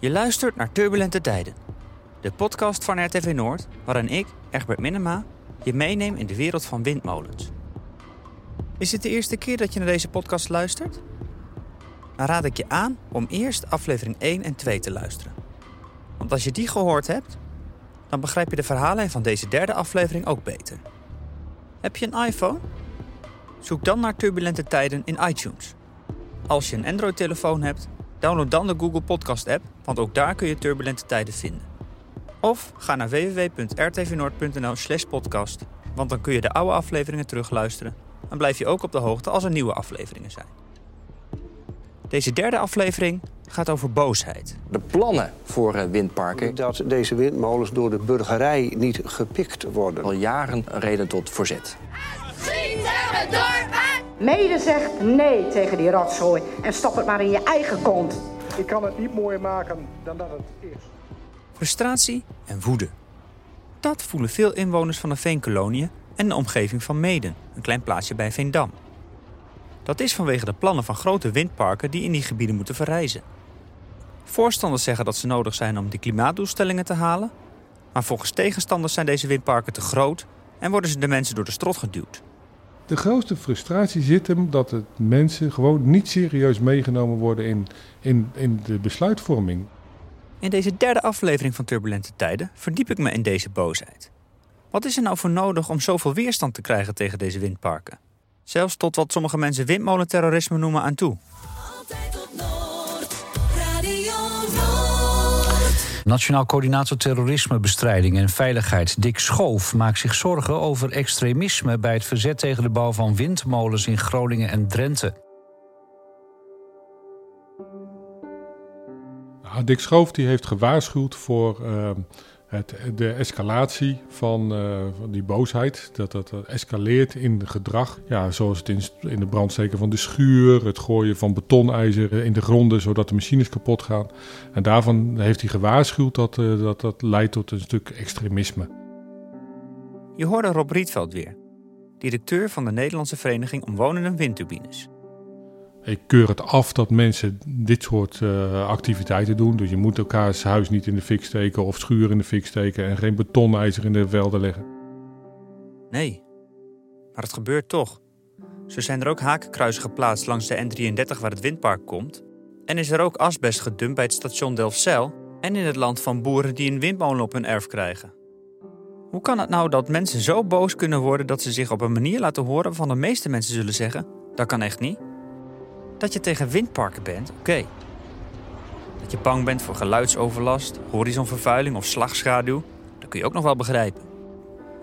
Je luistert naar Turbulente Tijden, de podcast van RTV Noord, waarin ik, Egbert Minema, je meeneem in de wereld van windmolens. Is het de eerste keer dat je naar deze podcast luistert? Dan raad ik je aan om eerst aflevering 1 en 2 te luisteren. Want als je die gehoord hebt, dan begrijp je de verhaallijn van deze derde aflevering ook beter. Heb je een iPhone? Zoek dan naar Turbulente Tijden in iTunes. Als je een Android-telefoon hebt, download dan de Google Podcast-app, want ook daar kun je Turbulente Tijden vinden. Of ga naar www.rtvnoord.nl/slash podcast, want dan kun je de oude afleveringen terugluisteren en blijf je ook op de hoogte als er nieuwe afleveringen zijn. Deze derde aflevering gaat over boosheid. De plannen voor eh, windparken Dat deze windmolens door de burgerij niet gepikt worden. al jaren reden tot verzet. Mede zegt nee tegen die rotzooi en stop het maar in je eigen kont. Ik kan het niet mooier maken dan dat het is. Frustratie en woede. Dat voelen veel inwoners van de Veenkoloniën en de omgeving van Meden, een klein plaatsje bij Veendam. Dat is vanwege de plannen van grote windparken die in die gebieden moeten verrijzen. Voorstanders zeggen dat ze nodig zijn om de klimaatdoelstellingen te halen, maar volgens tegenstanders zijn deze windparken te groot en worden ze de mensen door de strot geduwd. De grootste frustratie zit hem dat het mensen gewoon niet serieus meegenomen worden in, in, in de besluitvorming. In deze derde aflevering van Turbulente Tijden verdiep ik me in deze boosheid. Wat is er nou voor nodig om zoveel weerstand te krijgen tegen deze windparken? Zelfs tot wat sommige mensen windmolenterrorisme noemen aan toe. Altijd Nationaal Coördinator Terrorismebestrijding en Veiligheid Dick Schoof maakt zich zorgen over extremisme bij het verzet tegen de bouw van windmolens in Groningen en Drenthe. Dick Schoof die heeft gewaarschuwd voor eh, de escalatie van, eh, van die boosheid. Dat dat escaleert in gedrag. Ja, zoals het in, in de brandsteken van de schuur, het gooien van betonijzer in de gronden zodat de machines kapot gaan. En daarvan heeft hij gewaarschuwd dat eh, dat, dat leidt tot een stuk extremisme. Je hoorde Rob Rietveld weer, directeur van de Nederlandse Vereniging Omwonenden Windturbines. Ik keur het af dat mensen dit soort eh, activiteiten doen. Dus je moet elkaars huis niet in de fik steken of schuur in de fik steken en geen betonijzer in de velden leggen. Nee, maar het gebeurt toch. Zo zijn er ook hakenkruisen geplaatst langs de N33 waar het windpark komt. En is er ook asbest gedumpt bij het station Delfzijl en in het land van boeren die een windmolen op hun erf krijgen. Hoe kan het nou dat mensen zo boos kunnen worden dat ze zich op een manier laten horen waarvan de meeste mensen zullen zeggen: dat kan echt niet? Dat je tegen windparken bent, oké. Dat je bang bent voor geluidsoverlast, horizonvervuiling of slagschaduw, dat kun je ook nog wel begrijpen.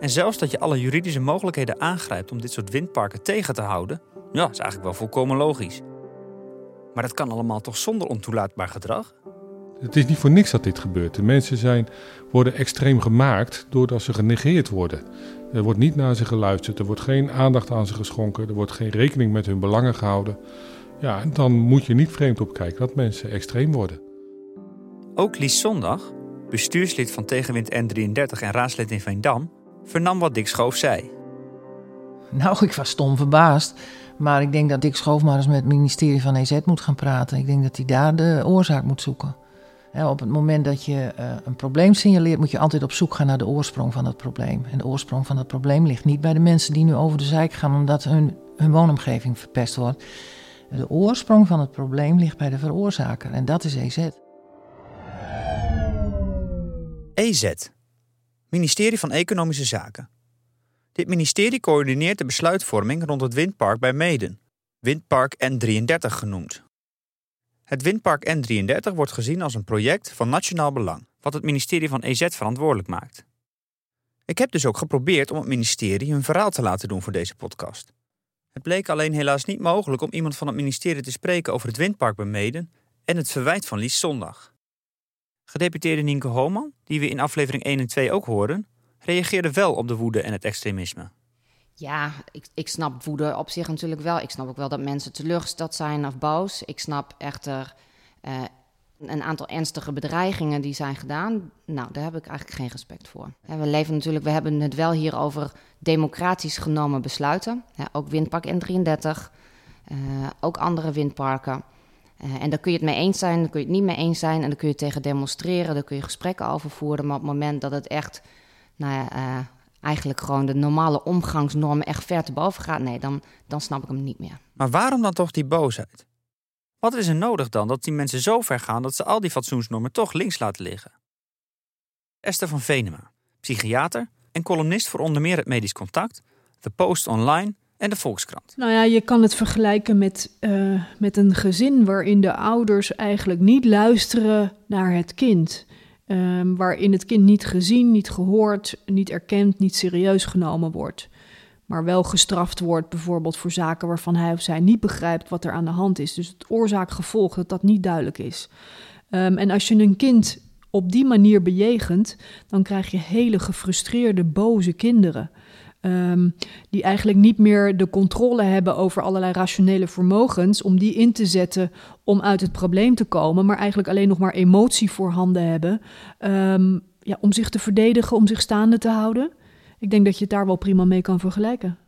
En zelfs dat je alle juridische mogelijkheden aangrijpt om dit soort windparken tegen te houden, ja, is eigenlijk wel volkomen logisch. Maar dat kan allemaal toch zonder ontoelaatbaar gedrag? Het is niet voor niks dat dit gebeurt. De mensen zijn, worden extreem gemaakt doordat ze genegeerd worden. Er wordt niet naar ze geluisterd, er wordt geen aandacht aan ze geschonken, er wordt geen rekening met hun belangen gehouden. Ja, dan moet je niet vreemd opkijken dat mensen extreem worden. Ook Lies Zondag, bestuurslid van Tegenwind N33 en raadslid in Veendam, vernam wat Dick Schoof zei. Nou, ik was stom verbaasd. Maar ik denk dat Dick Schoof maar eens met het ministerie van EZ moet gaan praten. Ik denk dat hij daar de oorzaak moet zoeken. Hè, op het moment dat je eh, een probleem signaleert, moet je altijd op zoek gaan naar de oorsprong van dat probleem. En de oorsprong van dat probleem ligt niet bij de mensen die nu over de zijk gaan omdat hun, hun woonomgeving verpest wordt. De oorsprong van het probleem ligt bij de veroorzaker en dat is EZ. EZ, Ministerie van Economische Zaken. Dit ministerie coördineert de besluitvorming rond het windpark bij Meden, Windpark N33 genoemd. Het windpark N33 wordt gezien als een project van nationaal belang, wat het ministerie van EZ verantwoordelijk maakt. Ik heb dus ook geprobeerd om het ministerie hun verhaal te laten doen voor deze podcast. Het bleek alleen helaas niet mogelijk om iemand van het ministerie te spreken over het windpark bij Meden en het verwijt van Lies Zondag. Gedeputeerde Nienke Hooman, die we in aflevering 1 en 2 ook hoorden, reageerde wel op de woede en het extremisme. Ja, ik, ik snap woede op zich natuurlijk wel. Ik snap ook wel dat mensen teleurgesteld zijn of boos. Ik snap echter eh, een aantal ernstige bedreigingen die zijn gedaan. Nou, daar heb ik eigenlijk geen respect voor. We leven natuurlijk, we hebben het wel hier over democratisch genomen besluiten. Ook windpark N33, eh, ook andere windparken. Eh, en daar kun je het mee eens zijn, daar kun je het niet mee eens zijn. En daar kun je tegen demonstreren, daar kun je gesprekken over voeren. Maar op het moment dat het echt, nou ja, eh, eigenlijk gewoon de normale omgangsnormen echt ver te boven gaat, nee, dan, dan snap ik hem niet meer. Maar waarom dan toch die boosheid? Wat is er nodig dan dat die mensen zo ver gaan dat ze al die fatsoensnormen toch links laten liggen? Esther van Venema, psychiater en columnist voor onder meer het Medisch Contact, The Post Online en de Volkskrant. Nou ja, je kan het vergelijken met, eh, met een gezin waarin de ouders eigenlijk niet luisteren naar het kind. Ehm, waarin het kind niet gezien, niet gehoord, niet erkend, niet serieus genomen wordt. Maar wel gestraft wordt, bijvoorbeeld voor zaken waarvan hij of zij niet begrijpt wat er aan de hand is. Dus het oorzaak-gevolg, dat dat niet duidelijk is. Ehm, en als je een kind op die manier bejegent, dan krijg je hele gefrustreerde, boze kinderen. Ehm, die eigenlijk niet meer de controle hebben over allerlei rationele vermogens, om die in te zetten om uit het probleem te komen, maar eigenlijk alleen nog maar emotie voorhanden hebben ehm, ja, om zich te verdedigen, om zich staande te houden. Ik denk dat je het daar wel prima mee kan vergelijken.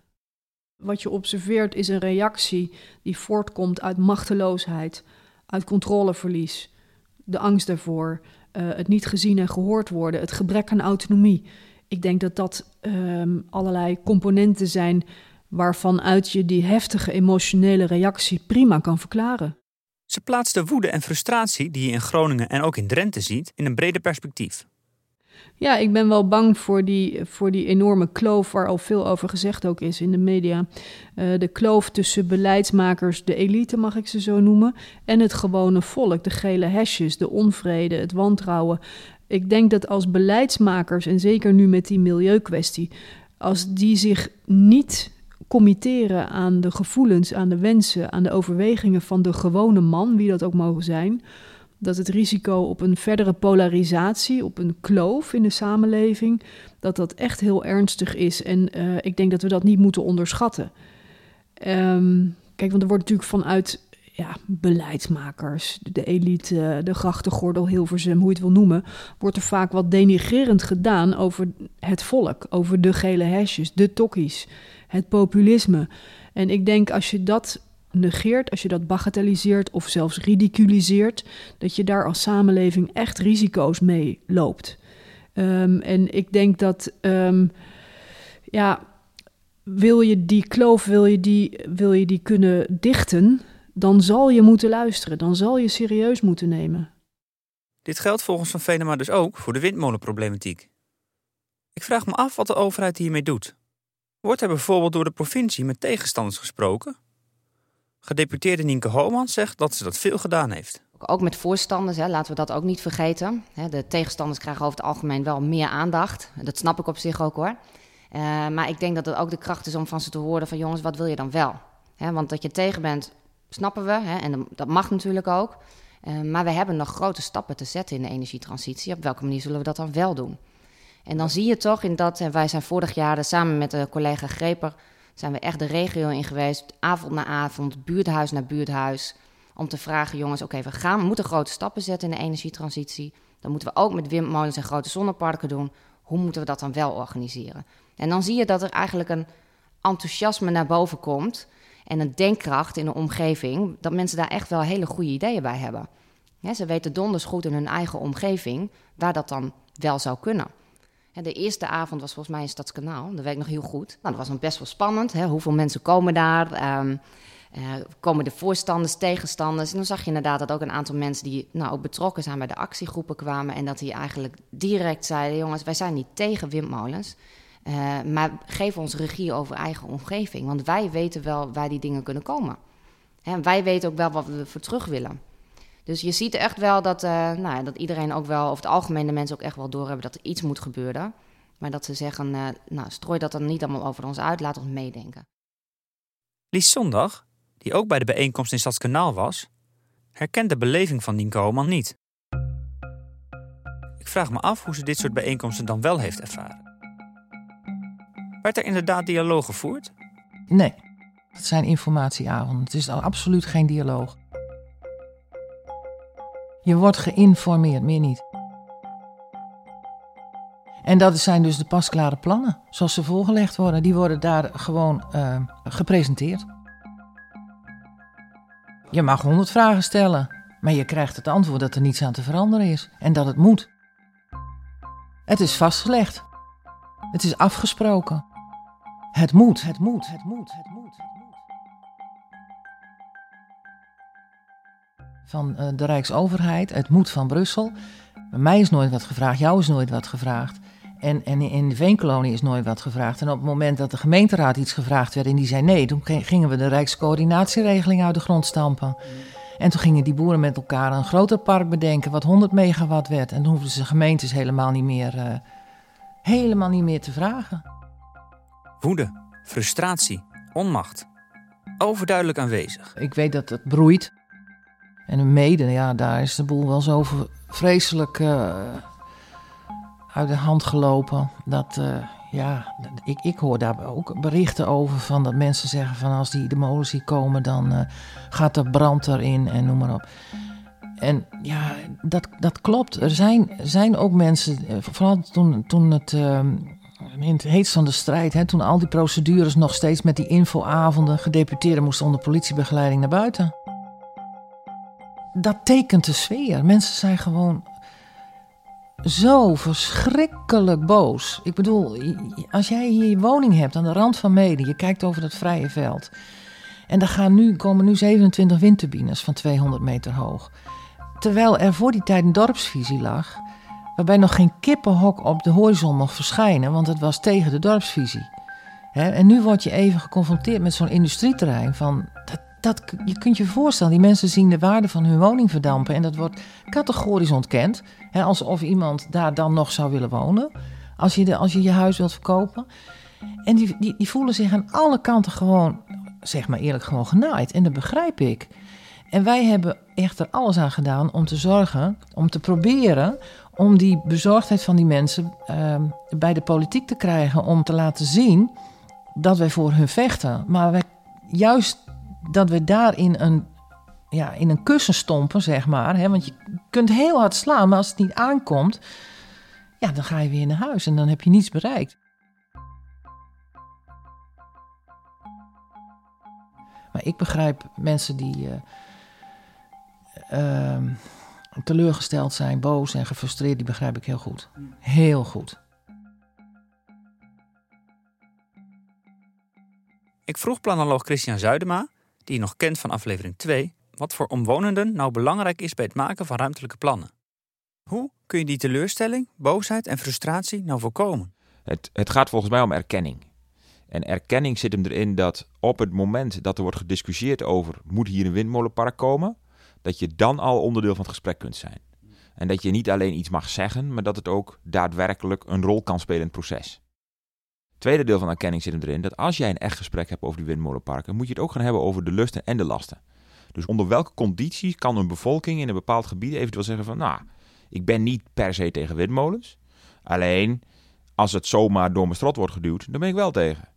Wat je observeert is een reactie die voortkomt uit machteloosheid, uit controleverlies, de angst daarvoor, uh, het niet gezien en gehoord worden, het gebrek aan autonomie ik denk dat dat um, allerlei componenten zijn waarvan uit je die heftige emotionele reactie prima kan verklaren. Ze plaatst de woede en frustratie die je in Groningen en ook in Drenthe ziet in een breder perspectief. Ja, ik ben wel bang voor die, voor die enorme kloof waar al veel over gezegd ook is in de media. Uh, de kloof tussen beleidsmakers, de elite mag ik ze zo noemen, en het gewone volk. De gele hesjes, de onvrede, het wantrouwen. Ik denk dat als beleidsmakers, en zeker nu met die milieukwestie, als die zich niet committeren aan de gevoelens, aan de wensen, aan de overwegingen van de gewone man, wie dat ook mogen zijn, dat het risico op een verdere polarisatie, op een kloof in de samenleving, dat dat echt heel ernstig is. En uh, ik denk dat we dat niet moeten onderschatten. Um, kijk, want er wordt natuurlijk vanuit ja, beleidsmakers, de elite, de grachtengordel, Hilversum, hoe je het wil noemen, wordt er vaak wat denigrerend gedaan over het volk, over de gele hesjes, de tokkies, het populisme. En ik denk als je dat negeert, als je dat bagatelliseert of zelfs ridiculiseert, dat je daar als samenleving echt risico's mee loopt. Um, en ik denk dat, um, ja, wil je die kloof, wil je die, wil je die kunnen dichten, dan zal je moeten luisteren, dan zal je serieus moeten nemen. Dit geldt volgens Van Venema dus ook voor de windmolenproblematiek. Ik vraag me af wat de overheid hiermee doet. Wordt er bijvoorbeeld door de provincie met tegenstanders gesproken? Gedeputeerde Nienke Homan zegt dat ze dat veel gedaan heeft. Ook met voorstanders, hè, laten we dat ook niet vergeten. De tegenstanders krijgen over het algemeen wel meer aandacht. Dat snap ik op zich ook hoor. Uh, maar ik denk dat het ook de kracht is om van ze te horen van jongens, wat wil je dan wel? want dat je tegen bent, snappen we. Hè, en dat mag natuurlijk ook. Uh, maar we hebben nog grote stappen te zetten in de energietransitie. Op welke manier zullen we dat dan wel doen? En dan zie je toch in dat, en wij zijn vorig jaar samen met de collega Greper, zijn we echt de regio in geweest, avond na avond, buurthuis na buurthuis, om te vragen, jongens, oké, okay, we gaan, we moeten grote stappen zetten in de energietransitie. Dan moeten we ook met windmolens en grote zonneparken doen. Hoe moeten we dat dan wel organiseren? En dan zie je dat er eigenlijk een enthousiasme naar boven komt en een denkkracht in de omgeving, dat mensen daar echt wel hele goede ideeën bij hebben. ze weten donders goed in hun eigen omgeving waar dat dan wel zou kunnen. De eerste avond was volgens mij in Stadskanaal, dat weet nog heel goed. Nou, dat was dan best wel spannend. hoeveel mensen komen daar? Um, komen de voorstanders, tegenstanders? En dan zag je inderdaad dat ook een aantal mensen die nou, ook betrokken zijn bij de actiegroepen kwamen. En dat die eigenlijk direct zeiden: jongens, wij zijn niet tegen windmolens. Uh, maar geef ons regie over eigen omgeving. Want wij weten wel waar die dingen kunnen komen. Hè, wij weten ook wel wat we ervoor terug willen. Dus je ziet echt wel dat, uh, nou, dat iedereen ook wel, of het algemeen de mensen ook echt wel doorhebben dat er iets moet gebeuren. Maar dat ze zeggen, uh, nou, strooi dat dan niet allemaal over ons uit, laat ons meedenken. Lies Zondag, die ook bij de bijeenkomst in Stadskanaal was, herkent de beleving van Nienke Homan niet. Ik vraag me af hoe ze dit soort bijeenkomsten dan wel heeft ervaren. Werd er inderdaad dialoog gevoerd? Nee, het zijn informatieavonden. Het is absoluut geen dialoog. Je wordt geïnformeerd, meer niet. En dat zijn dus de pasklare plannen, zoals ze voorgelegd worden. Die worden daar gewoon uh, gepresenteerd. Je mag honderd vragen stellen, maar je krijgt het antwoord dat er niets aan te veranderen is en dat het moet. Het is vastgelegd. Het is afgesproken. Het moet, het moet, het moet, het moet. Van eh, de Rijksoverheid, het moet van Brussel. Bij mij is nooit wat gevraagd, jou is nooit wat gevraagd. En, en in de Veenkolonie is nooit wat gevraagd. En op het moment dat de gemeenteraad iets gevraagd werd en die zei nee, toen ge- gingen we de Rijkscoördinatieregeling uit de grond stampen. En toen gingen die boeren met elkaar een groter park bedenken wat 100 megawatt werd. En toen hoefden ze gemeentes helemaal niet meer, eh, helemaal niet meer te vragen. Woede, frustratie, onmacht. Overduidelijk aanwezig. Ik weet dat het broeit. En in Mede, ja, daar is de boel wel zo vreselijk eh, uit de hand gelopen. Dat, eh, ja, ik, ik hoor daar ook berichten over van dat mensen zeggen van als die de molens hier komen, dan eh, gaat er brand erin en noem maar op. En ja, dat, dat klopt. Er zijn, zijn ook mensen, vooral toen, toen het ehm, in het heetst van de strijd, hè, toen al die procedures nog steeds met die infoavonden, gedeputeerden moesten onder politiebegeleiding naar buiten. Dat tekent de sfeer. Mensen zijn gewoon zo verschrikkelijk boos. Ik bedoel, als jij hier je woning hebt aan de rand van Mede, je kijkt over dat vrije veld. En er gaan nu, komen nu 27 windturbines van 200 meter hoog. Terwijl er voor die tijd een dorpsvisie lag, waarbij nog geen kippenhok op de horizon mocht verschijnen, want het was tegen de dorpsvisie. En nu word je even geconfronteerd met zo'n industrieterrein van... Dat, je kunt je voorstellen, die mensen zien de waarde van hun woning verdampen... en dat wordt categorisch ontkend. Hè, alsof iemand daar dan nog zou willen wonen. Als je als je, je huis wilt verkopen. En die, die, die voelen zich aan alle kanten gewoon, zeg maar eerlijk, gewoon genaaid. En dat begrijp ik. En wij hebben echt er alles aan gedaan om te zorgen, om te proberen om die bezorgdheid van die mensen ehm, bij de politiek te krijgen. Om te laten zien dat wij voor hun vechten. Maar wij, juist dat we daarin een, ja, in een kussen stompen, zeg maar. Hè, want je kunt heel hard slaan, maar als het niet aankomt, ja, dan ga je weer naar huis en dan heb je niets bereikt. Maar ik begrijp mensen die eh, ehm, teleurgesteld zijn, boos en gefrustreerd, die begrijp ik heel goed. Heel goed. Ik vroeg planoloog Christian Zuidema, die je nog kent van aflevering 2, wat voor omwonenden nou belangrijk is bij het maken van ruimtelijke plannen. Hoe kun je die teleurstelling, boosheid en frustratie nou voorkomen? Het, het gaat volgens mij om erkenning. En erkenning zit hem erin dat op het moment dat er wordt gediscussieerd over moet hier een windmolenpark komen, dat je dan al onderdeel van het gesprek kunt zijn. En dat je niet alleen iets mag zeggen, maar dat het ook daadwerkelijk een rol kan spelen in het proces. Tweede deel van erkenning zit hem erin dat als jij een echt gesprek hebt over die windmolenparken, moet je het ook gaan hebben over de lusten en de lasten. Dus onder welke condities kan een bevolking in een bepaald gebied eventueel zeggen van, nou, ik ben niet per se tegen windmolens. Alleen, als het zomaar door mijn strot wordt geduwd, dan ben ik wel tegen.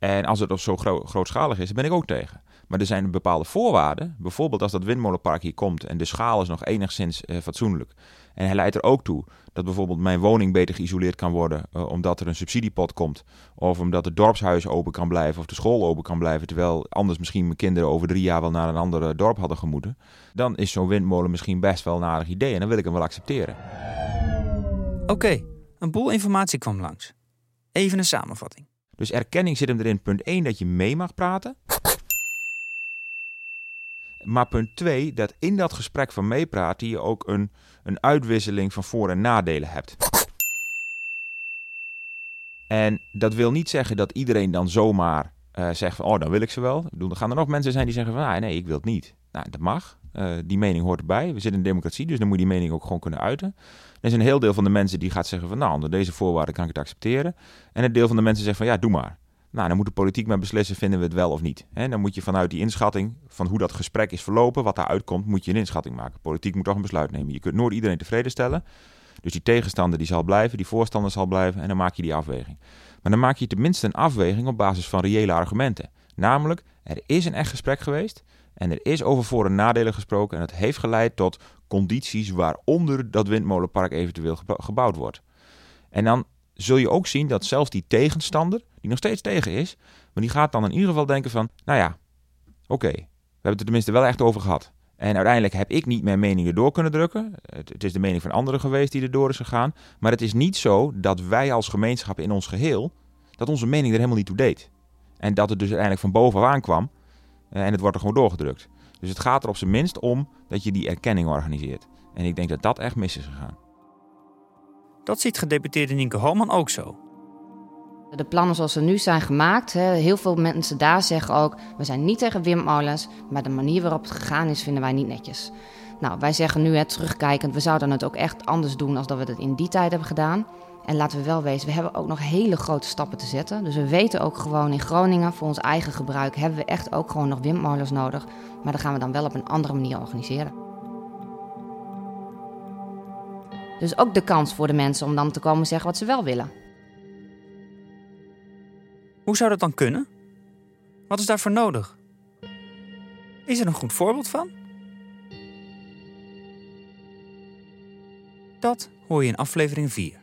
En als het zo gro grootschalig is, ben ik ook tegen. Maar er zijn bepaalde voorwaarden. Bijvoorbeeld als dat windmolenpark hier komt en de schaal is nog enigszins eh, fatsoenlijk. En hij leidt er ook toe dat bijvoorbeeld mijn woning beter geïsoleerd kan worden eh, omdat er een subsidiepot komt. Of omdat het dorpshuis open kan blijven of de school open kan blijven. Terwijl anders misschien mijn kinderen over drie jaar wel naar een ander eh, dorp hadden gemoeten. Dan is zo'n windmolen misschien best wel een aardig idee en dan wil ik hem wel accepteren. Oké, een boel informatie kwam langs. Even een samenvatting. Dus erkenning zit hem erin, punt 1, dat je mee mag praten. Maar punt 2, dat in dat gesprek van meepraten je ook een, een uitwisseling van voor- en nadelen hebt. En dat wil niet zeggen dat iedereen dan zomaar eh, zegt van, oh, dan wil ik ze wel. Er gaan er nog mensen zijn die zeggen van, ah, nee, ik wil het niet. Nou, dat mag. Uh, die mening hoort erbij. We zitten in een democratie, dus dan moet je die mening ook gewoon kunnen uiten. Er is een heel deel van de mensen die gaat zeggen van, nou, onder deze voorwaarden kan ik het accepteren. En een deel van de mensen zegt van, ja, doe maar. Nou, dan moet de politiek maar beslissen, vinden we het wel of niet. En dan moet je vanuit die inschatting van hoe dat gesprek is verlopen, wat daaruit komt, moet je een inschatting maken. Politiek moet toch een besluit nemen. Je kunt nooit iedereen tevreden stellen. Dus die tegenstander die zal blijven, die voorstander zal blijven en dan maak je die afweging. Maar dan maak je tenminste een afweging op basis van reële argumenten. Namelijk, er is een echt gesprek geweest en er is over voor- en nadelen gesproken en het heeft geleid tot condities waaronder dat windmolenpark eventueel gebouwd wordt. En dan zul je ook zien dat zelfs die tegenstander, die nog steeds tegen is, maar die gaat dan in ieder geval denken van, nou ja, oké, okay, hebben het er tenminste wel echt over gehad. En uiteindelijk heb ik niet mijn mening erdoor kunnen drukken. Het, is de mening van anderen geweest die erdoor is gegaan. Maar het is niet zo dat wij als gemeenschap in ons geheel, dat onze mening er helemaal niet toe deed. En dat het dus uiteindelijk van bovenaf kwam en het wordt er gewoon doorgedrukt. Dus het gaat er op zijn minst om dat je die erkenning organiseert. En ik denk dat dat echt mis is gegaan. Dat ziet gedeputeerde Nienke Holman ook zo. De plannen zoals ze nu zijn gemaakt, hè, heel veel mensen daar zeggen ook... we zijn niet tegen windmolens, maar de manier waarop het gegaan is vinden wij niet netjes. Nou, wij zeggen nu, hè, terugkijkend, we zouden het ook echt anders doen... als dat we het in die tijd hebben gedaan. En laten we wel wezen, we hebben ook nog hele grote stappen te zetten. Dus we weten ook gewoon in Groningen, voor ons eigen gebruik... hebben we echt ook gewoon nog windmolens nodig. Maar dat gaan we dan wel op een andere manier organiseren. Dus ook de kans voor de mensen om dan te komen zeggen wat ze wel willen. Hoe zou dat dan kunnen? Wat is daarvoor nodig? Is er een goed voorbeeld van? Dat hoor je in aflevering 4.